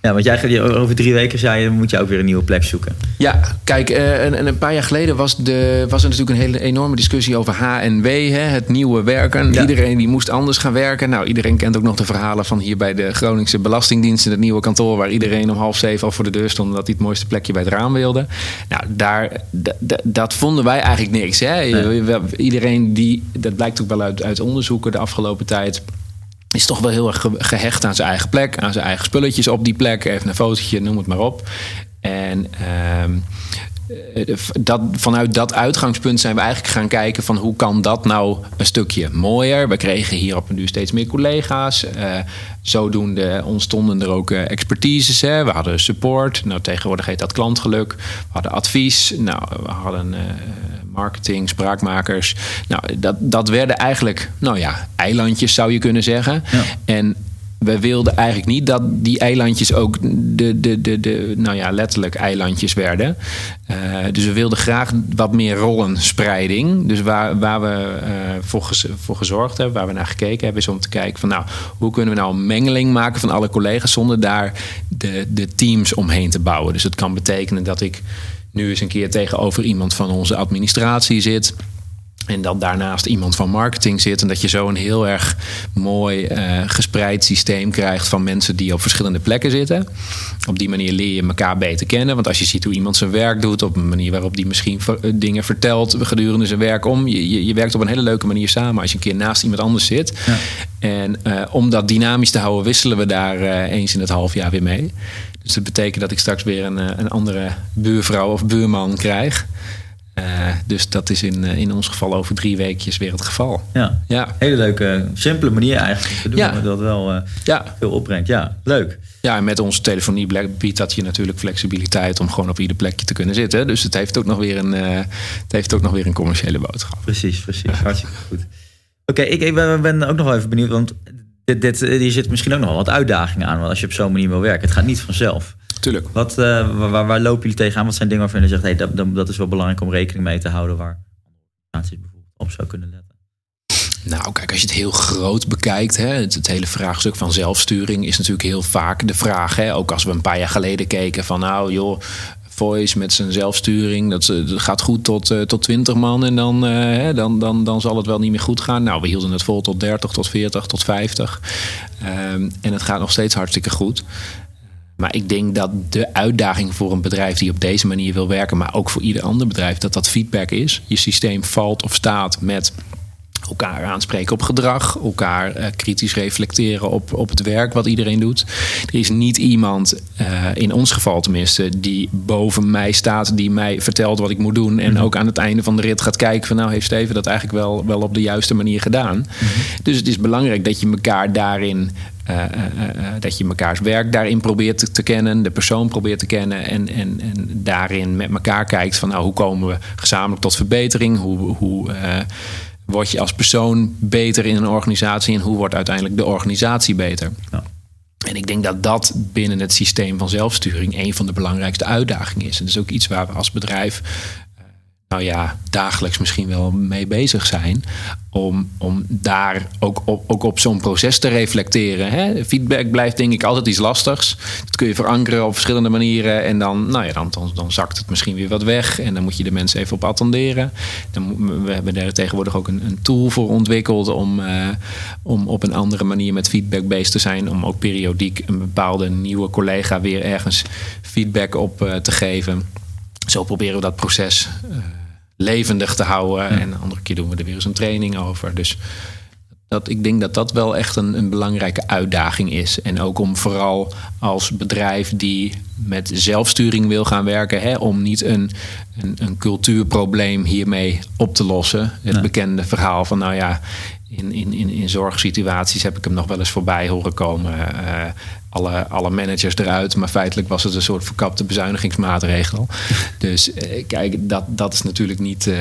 Ja, want jij over drie weken zei je, moet je ook weer een nieuwe plek zoeken. Ja, kijk, een, een, paar jaar geleden was, de, was er natuurlijk een hele enorme discussie over HNW, hè, het nieuwe werken. Iedereen die moest anders gaan werken. Nou, iedereen kent ook nog de verhalen van hier bij de Groningse Belastingdienst in het nieuwe kantoor, waar iedereen om half zeven al voor de deur stond omdat hij het mooiste plekje bij het raam wilde. Nou, daar, dat vonden wij eigenlijk niks. Hè. Iedereen die, dat blijkt ook wel uit, uit onderzoeken de afgelopen tijd is toch wel heel erg gehecht aan zijn eigen plek, aan zijn eigen spulletjes op die plek. Even een fotootje, noem het maar op. En uh, dat, vanuit dat uitgangspunt zijn we eigenlijk gaan kijken van hoe kan dat nou een stukje mooier. We kregen hier op nu steeds meer collega's. Uh, zodoende ontstonden er ook uh, expertises. Hè. We hadden support. Nou, tegenwoordig heet dat klantgeluk. We hadden advies. Nou, we hadden marketing, spraakmakers. Nou, dat, dat werden eigenlijk, nou ja, eilandjes zou je kunnen zeggen. Ja. En we wilden eigenlijk niet dat die eilandjes ook de, de, de, de nou ja, letterlijk eilandjes werden. Uh, dus we wilden graag wat meer rollenspreiding. Dus waar, waar we uh, voor, voor gezorgd hebben, waar we naar gekeken hebben, is om te kijken van nou, hoe kunnen we nou een mengeling maken van alle collega's zonder daar de, de teams omheen te bouwen. Dus het kan betekenen dat ik nu eens een keer tegenover iemand van onze administratie zit. En dat daarnaast iemand van marketing zit. En dat je zo een heel erg mooi uh, gespreid systeem krijgt van mensen die op verschillende plekken zitten. Op die manier leer je elkaar beter kennen. Want als je ziet hoe iemand zijn werk doet, op een manier waarop die misschien dingen vertelt gedurende zijn werk om. Je, je, je, werkt op een hele leuke manier samen als je een keer naast iemand anders zit. Ja. En uh, om dat dynamisch te houden, wisselen we daar uh, eens in het half jaar weer mee. Dus dat betekent dat ik straks weer een, een andere buurvrouw of buurman krijg. Uh, dus dat is in, uh, in ons geval over drie weekjes weer het geval. Ja, ja. hele leuke, simpele manier eigenlijk te doen, Ja. maar dat wel Ja. veel opbrengt. Ja, leuk. Ja, en met onze telefonie biedt dat je natuurlijk flexibiliteit om gewoon op ieder plekje te kunnen zitten. Dus het heeft ook nog weer een, eh, het heeft ook nog weer een commerciële boodschap. Precies, precies. Hartstikke goed. Oké, ik, ik ben, ben ook nog wel even benieuwd, want dit, dit, hier zit misschien ook nog wel wat uitdagingen aan. Want als je op zo'n manier wil werken, het gaat niet vanzelf. Tuurlijk. Wat, uh, waar, waar, lopen jullie tegenaan? Wat zijn dingen waarvan je zegt, hey, dat, dat, dat is wel belangrijk om rekening mee te houden waar organisaties bijvoorbeeld op zou kunnen letten? Nou, kijk, als je het heel groot bekijkt, hè, het, het, hele vraagstuk van zelfsturing is natuurlijk heel vaak de vraag. Hè, ook als we een paar jaar geleden keken van nou joh, Voice met zijn zelfsturing, dat, dat gaat goed tot, uh, tot 20 man en dan, uh, dan, dan, dan zal het wel niet meer goed gaan. Nou, we hielden het vol tot 30, tot 40, tot 50. Um, en het gaat nog steeds hartstikke goed. Maar ik denk dat de uitdaging voor een bedrijf die op deze manier wil werken, maar ook voor ieder ander bedrijf, dat dat feedback is. Je systeem valt of staat met elkaar aanspreken op gedrag, elkaar uh, kritisch reflecteren op, op het werk wat iedereen doet. Er is niet iemand, uh, in ons geval tenminste, die boven mij staat, die mij vertelt wat ik moet doen. En ook aan het einde van de rit gaat kijken van nou heeft Steven dat eigenlijk wel, wel op de juiste manier gedaan. Mm -hmm. Dus het is belangrijk dat je elkaar daarin uh, uh, uh, dat je mekaars werk daarin probeert te, te, kennen, de persoon probeert te kennen en, en, en daarin met elkaar kijkt van nou, hoe komen we gezamenlijk tot verbetering, hoe, hoe word je als persoon beter in een organisatie en hoe wordt uiteindelijk de organisatie beter. Ja. En ik denk dat dat binnen het systeem van zelfsturing een van de belangrijkste uitdagingen is. En dat is ook iets waar we als bedrijf nou ja, dagelijks misschien wel mee bezig zijn. Om, om daar ook op, ook op zo'n proces te reflecteren. Hè? Feedback blijft denk ik altijd iets lastigs. Dat kun je verankeren op verschillende manieren. En dan, nou ja, dan, dan, zakt het misschien weer wat weg. En dan moet je de mensen even op attenderen. Dan, we hebben daar tegenwoordig ook een, een tool voor ontwikkeld... Om, uh, om op een andere manier met feedback bezig te zijn. Om ook periodiek een bepaalde nieuwe collega... weer ergens feedback op uh, te geven. Zo proberen we dat proces... Uh, levendig te houden. Ja. En een andere keer doen we er weer eens een training over. Dus dat, ik denk dat dat wel echt een, een, belangrijke uitdaging is. En ook om vooral als bedrijf die met zelfsturing wil gaan werken, hè, om niet een, een, een cultuurprobleem hiermee op te lossen. Het ja. bekende verhaal van, nou ja, in, in, in, in zorgsituaties heb ik hem nog wel eens voorbij horen komen. Uh, alle, alle managers eruit, maar feitelijk was het een soort verkapte bezuinigingsmaatregel. Dus uh, kijk, dat, dat is natuurlijk niet uh,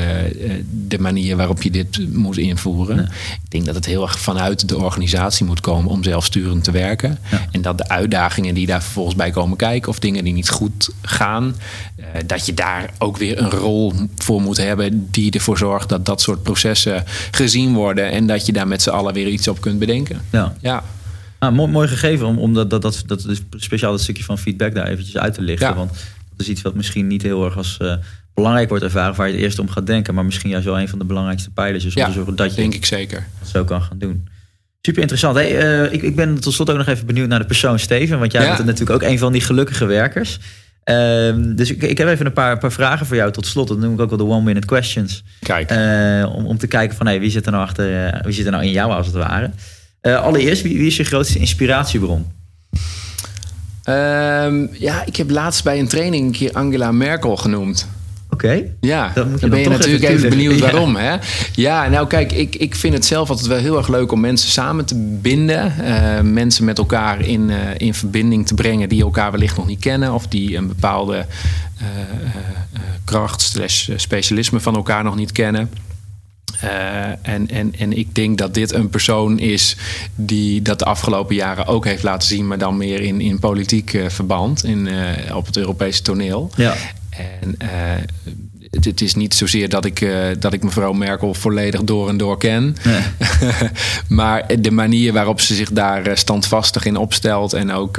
de manier waarop je dit moet invoeren. Ik denk dat het heel erg vanuit de organisatie moet komen om zelfsturend te werken. Ja. En dat de uitdagingen die daar vervolgens bij komen kijken, of dingen die niet goed gaan, dat je daar ook weer een rol voor moet hebben die ervoor zorgt dat dat soort processen gezien worden en dat je daar met z'n allen weer iets op kunt bedenken. Ja. ja. Ah, mooi, mooi gegeven om, om dat, dat, dat, dat speciaal dat stukje van feedback daar eventjes uit te lichten. Ja. Want dat is iets wat misschien niet heel erg als uh, belangrijk wordt ervaren, waar je het eerst om gaat denken, maar misschien juist wel een van de belangrijkste pijlers is om ja, te zorgen dat je denk ik zeker. dat zo kan gaan doen. Super interessant. Hey, uh, ik, ik ben tot slot ook nog even benieuwd naar de persoon Steven, want jij Ja. bent natuurlijk ook een van die gelukkige werkers. Ehm, dus ik, ik heb even een paar, paar vragen voor jou tot slot. Dat noem ik ook wel de one-minute questions. Kijk, Eh, om, om te kijken van hey, wie zit er nou achter, eh, wie zit er nou in jou als het ware. Eh, allereerst, wie, wie is je grootste inspiratiebron? Ehm, ja, ik heb laatst bij een training een keer Angela Merkel genoemd. Oké. Ja, Dat moet je dan ben je natuurlijk even even benieuwd waarom. Hè? Ja, nou kijk, ik, ik vind het zelf altijd wel heel erg leuk om mensen samen te binden. Eh, mensen met elkaar in, eh, in verbinding te brengen die elkaar wellicht nog niet kennen. Of die een bepaalde eh, kracht slash specialisme van elkaar nog niet kennen. En, en, en ik denk dat dit een persoon is die dat de afgelopen jaren ook heeft laten zien, maar dan meer in, in politiek verband, in, op het Europese toneel. Ja. En eh, het, het is niet zozeer dat ik, eh, dat ik mevrouw Merkel volledig door en door ken. Nee. <laughs> maar de manier waarop ze zich daar eh, standvastig in opstelt. En ook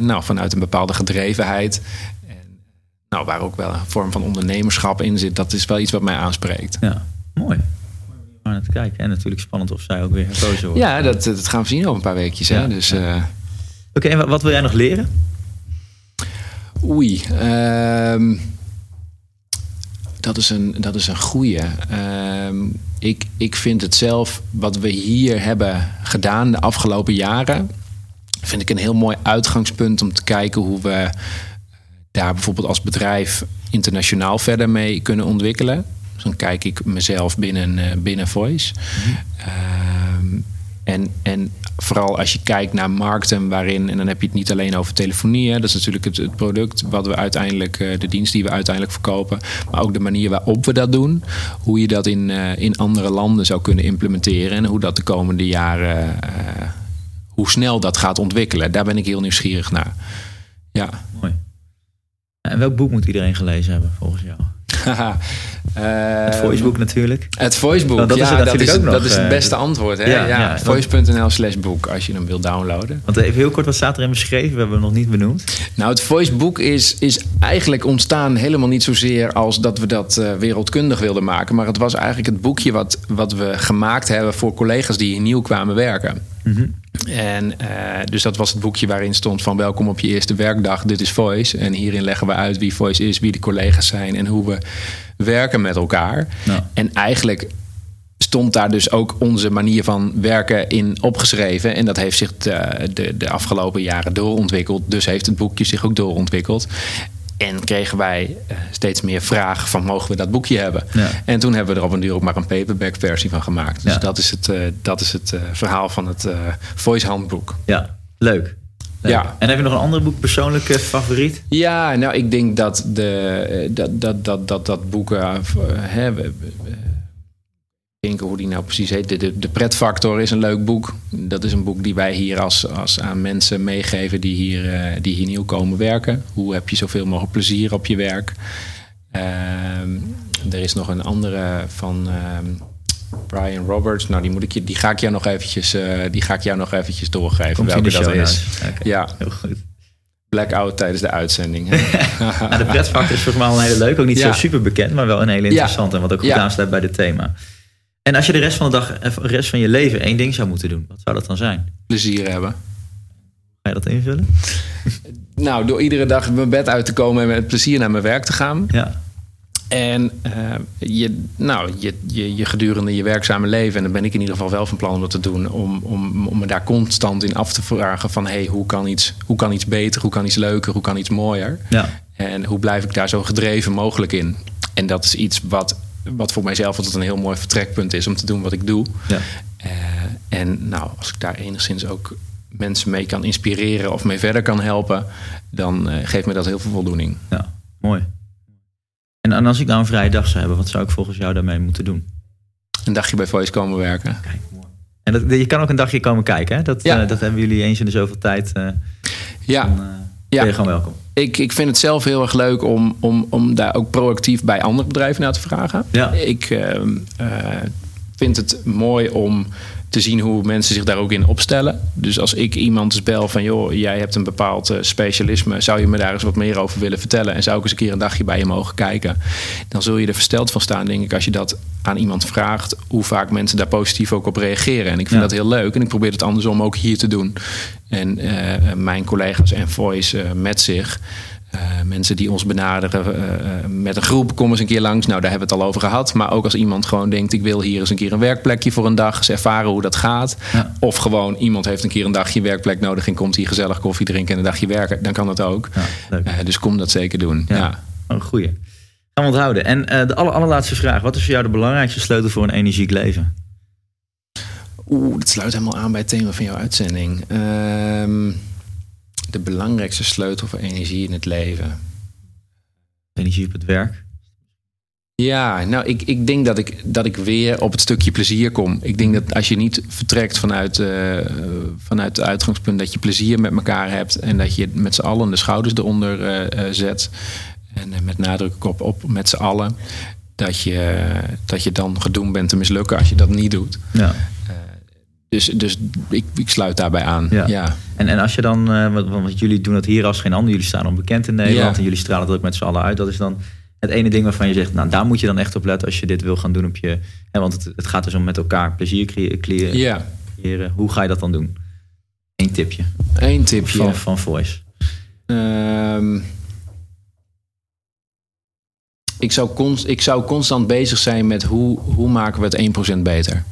nou, vanuit een bepaalde gedrevenheid. En, nou, waar ook wel een vorm van ondernemerschap in zit. Dat is wel iets wat mij aanspreekt. Ja, mooi. Maar aan het kijken. En natuurlijk spannend of zij ook weer herkozen wordt. Ja, dat, dat gaan we zien over een paar weekjes. Hè? Dus, ja. Oké, en wat- wat wil jij nog leren? Oei. ehm, dat, is een, dat is een goeie. Ehm, ik, ik vind het zelf, wat we hier hebben gedaan de afgelopen jaren... vind ik een heel mooi uitgangspunt om te kijken hoe we daar bijvoorbeeld als bedrijf internationaal verder mee kunnen ontwikkelen. Dus dan kijk ik mezelf binnen, eh, binnen Voice. Ehm, en, en vooral als je kijkt naar markten waarin, en dan heb je het niet alleen over telefonie, hè, dat is natuurlijk het, het product wat we uiteindelijk, eh, de dienst die we uiteindelijk verkopen, maar ook de manier waarop we dat doen, hoe je dat in, eh, in andere landen zou kunnen implementeren en hoe dat de komende jaren, eh, hoe snel dat gaat ontwikkelen. Daar ben ik heel nieuwsgierig naar. Ja. Mooi. En welk boek moet iedereen gelezen hebben volgens jou? <laughs> Het het voicebook natuurlijk. Het voicebook, Nou, dat is ja, er dat, is, ook nog, dat is het eh, beste antwoord. Hè? ja, Ja, voice.nl slash boek als je hem wil downloaden. Want even heel kort, wat staat erin beschreven? We hebben hem nog niet benoemd. Nou, het voicebook is, is eigenlijk ontstaan helemaal niet zozeer als dat we dat eh, wereldkundig wilden maken. Maar het was eigenlijk het boekje wat, wat we gemaakt hebben voor collega's die nieuw kwamen werken. En eh, dus dat was het boekje waarin stond van welkom op je eerste werkdag, dit is Voice. En hierin leggen we uit wie Voice is, wie de collega's zijn en hoe we werken met elkaar. En eigenlijk stond daar dus ook onze manier van werken in opgeschreven. En dat heeft zich de, de, de afgelopen jaren doorontwikkeld. Dus heeft het boekje zich ook doorontwikkeld. En kregen wij eh, steeds meer vragen van mogen we dat boekje hebben? Ja. En toen hebben we er op een duur ook maar een paperback versie van gemaakt. Dus Ja. dat is het, eh, dat is het eh, verhaal van het voice handboek. Ja, leuk. Leuk. Ja. En heb je nog een ander boek, persoonlijke favoriet? Ja, nou, ik denk dat de, dat, dat, dat, dat, dat boek. v- eh, hè, denken hoe die nou precies heet. De, de, de Pretfactor is een leuk boek. Dat is een boek die wij hier als, als aan mensen meegeven die hier, eh, die hier nieuw komen werken. Hoe heb je zoveel mogelijk plezier op je werk? Ehm, er is nog een andere van ehm, Brian Roberts. Nou, die, moet ik je, die, ga ik jou nog eventjes, eh, die ga ik jou nog eventjes doorgeven. Komt welke dat is. Ja, Heel goed. blackout tijdens de uitzending. <laughs> Nou, de pretfactor is volgens mij wel een hele leuk. Ook niet Ja. zo super bekend, maar wel een hele interessante. En wat ook goed Ja. aansluit bij dit thema. En als je de rest van de dag, de rest van je leven één ding zou moeten doen, wat zou dat dan zijn? plezier hebben. Ga je dat invullen? <laughs> Nou, door iedere dag mijn bed uit te komen en met plezier naar mijn werk te gaan. Ja. En eh, je, nou, je, je, je gedurende je werkzame leven, en dan ben ik in ieder geval wel van plan om dat te doen, om, om, om me daar constant in af te vragen van hey, hoe, kan iets, hoe kan iets beter, hoe kan iets leuker, hoe kan iets mooier? Ja. En hoe blijf ik daar zo gedreven mogelijk in? En dat is iets wat, wat voor mijzelf altijd een heel mooi vertrekpunt is om te doen wat ik doe. ja. Eh, en nou, als ik daar enigszins ook mensen mee kan inspireren of mee verder kan helpen, dan eh, geeft me dat heel veel voldoening. Ja, mooi. En, en als ik nou een vrije dag zou hebben, wat zou ik volgens jou daarmee moeten doen? Een dagje bij Voice komen werken. Kijk, mooi. En dat, je kan ook een dagje komen kijken, hè? Dat, Ja. eh, dat hebben jullie eens in de zoveel tijd. Ja, dan, Ja. ben je gewoon welkom. Ik, ik vind het zelf heel erg leuk om, om, om daar ook proactief bij andere bedrijven naar te vragen. Ja. Ik ehm, eh, vind het mooi om te zien hoe mensen zich daar ook in opstellen. Dus als ik iemand bel van... joh, jij hebt een bepaald eh, specialisme... zou je me daar eens wat meer over willen vertellen... en zou ik eens een keer een dagje bij je mogen kijken... dan zul je er versteld van staan, denk ik... als je dat aan iemand vraagt... hoe vaak mensen daar positief ook op reageren. En ik vind Ja. dat heel leuk. En ik probeer het andersom ook hier te doen. En eh, mijn collega's en Voice eh, met zich... Eh, mensen die ons benaderen eh, eh, met een groep, kom eens een keer langs. Nou, daar hebben we het al over gehad. Maar ook als iemand gewoon denkt, ik wil hier eens een keer een werkplekje voor een dag. Eens ervaren hoe dat gaat. Ja. Of gewoon iemand heeft een keer een dagje werkplek nodig en komt hier gezellig koffie drinken en een dagje werken. Dan kan dat ook. Ja, dus kom dat zeker doen. Ja. Ja. Een goeie. Gaan we onthouden. En de aller, allerlaatste vraag. Wat is voor jou de belangrijkste sleutel voor een energiek leven? Oeh, dat sluit helemaal aan bij het thema van jouw uitzending. Ehm, de belangrijkste sleutel voor energie in het leven. Energie op het werk. Ja, nou, ik, ik denk dat ik, dat ik weer op het stukje plezier kom. Ik denk dat als je niet vertrekt vanuit, eh, vanuit het uitgangspunt dat je plezier met elkaar hebt en dat je met z'n allen de schouders eronder eh, eh, zet. En met nadruk op, op met z'n allen. Dat je, dat je dan gedoemd bent te mislukken als je dat niet doet. Ja. Dus, dus ik, ik sluit daarbij aan. Ja. ja. En, en als je dan, eh, want, want jullie doen dat hier als geen ander. Jullie staan onbekend in Nederland Ja. en jullie stralen het ook met z'n allen uit. Dat is dan het ene ding waarvan je zegt, nou daar moet je dan echt op letten als je dit wil gaan doen op je. Hè, want het, het gaat dus om met elkaar plezier creëren. Ja, creëren. Hoe ga je dat dan doen? Eén tipje één tipje. van, van Voice. Ehm, ik, zou const, ik zou constant bezig zijn met hoe, hoe maken we het 1% beter.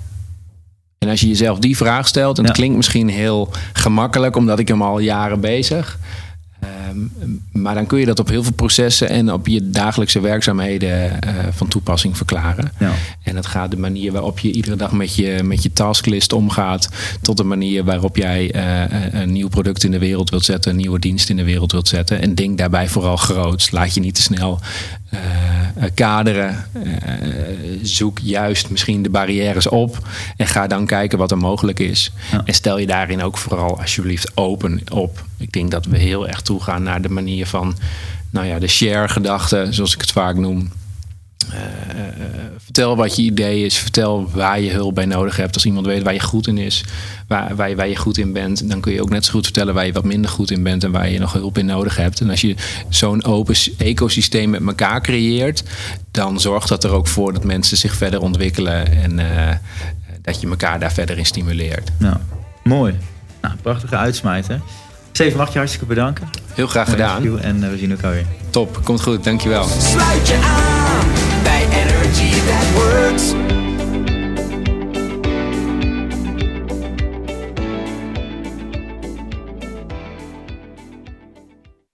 En als je jezelf die vraag stelt, en het Ja. klinkt misschien heel gemakkelijk, omdat ik hem al jaren bezig. Ehm, maar dan kun je dat op heel veel processen en op je dagelijkse werkzaamheden eh, van toepassing verklaren. Ja. En het gaat de manier waarop je iedere dag met je, met je tasklist omgaat. Tot de manier waarop jij eh, een nieuw product in de wereld wilt zetten. Een nieuwe dienst in de wereld wilt zetten. En denk daarbij vooral groots. Laat je niet te snel eh, eh, kaderen. Eh, zoek juist misschien de barrières op. En ga dan kijken wat er mogelijk is. Ja. En stel je daarin ook vooral alsjeblieft open op. Ik denk dat we heel erg toegaan naar de manier van... Nou ja, de share-gedachte, zoals ik het vaak noem. Eh, vertel wat je idee is. Vertel waar je hulp bij nodig hebt. Als iemand weet waar je goed in is, waar, waar, je, waar je goed in bent, dan kun je ook net zo goed vertellen waar je wat minder goed in bent en waar je nog hulp in nodig hebt. En als je zo'n open ecosysteem met elkaar creëert, dan zorgt dat er ook voor dat mensen zich verder ontwikkelen en eh, dat je elkaar daar verder in stimuleert. Nou, mooi. Nou, prachtige uitsmijter. Steven, mag je hartstikke bedanken. Heel graag Mooi gedaan. En eh, we zien elkaar weer. Top, komt goed, dankjewel. Sluit je aan That Works.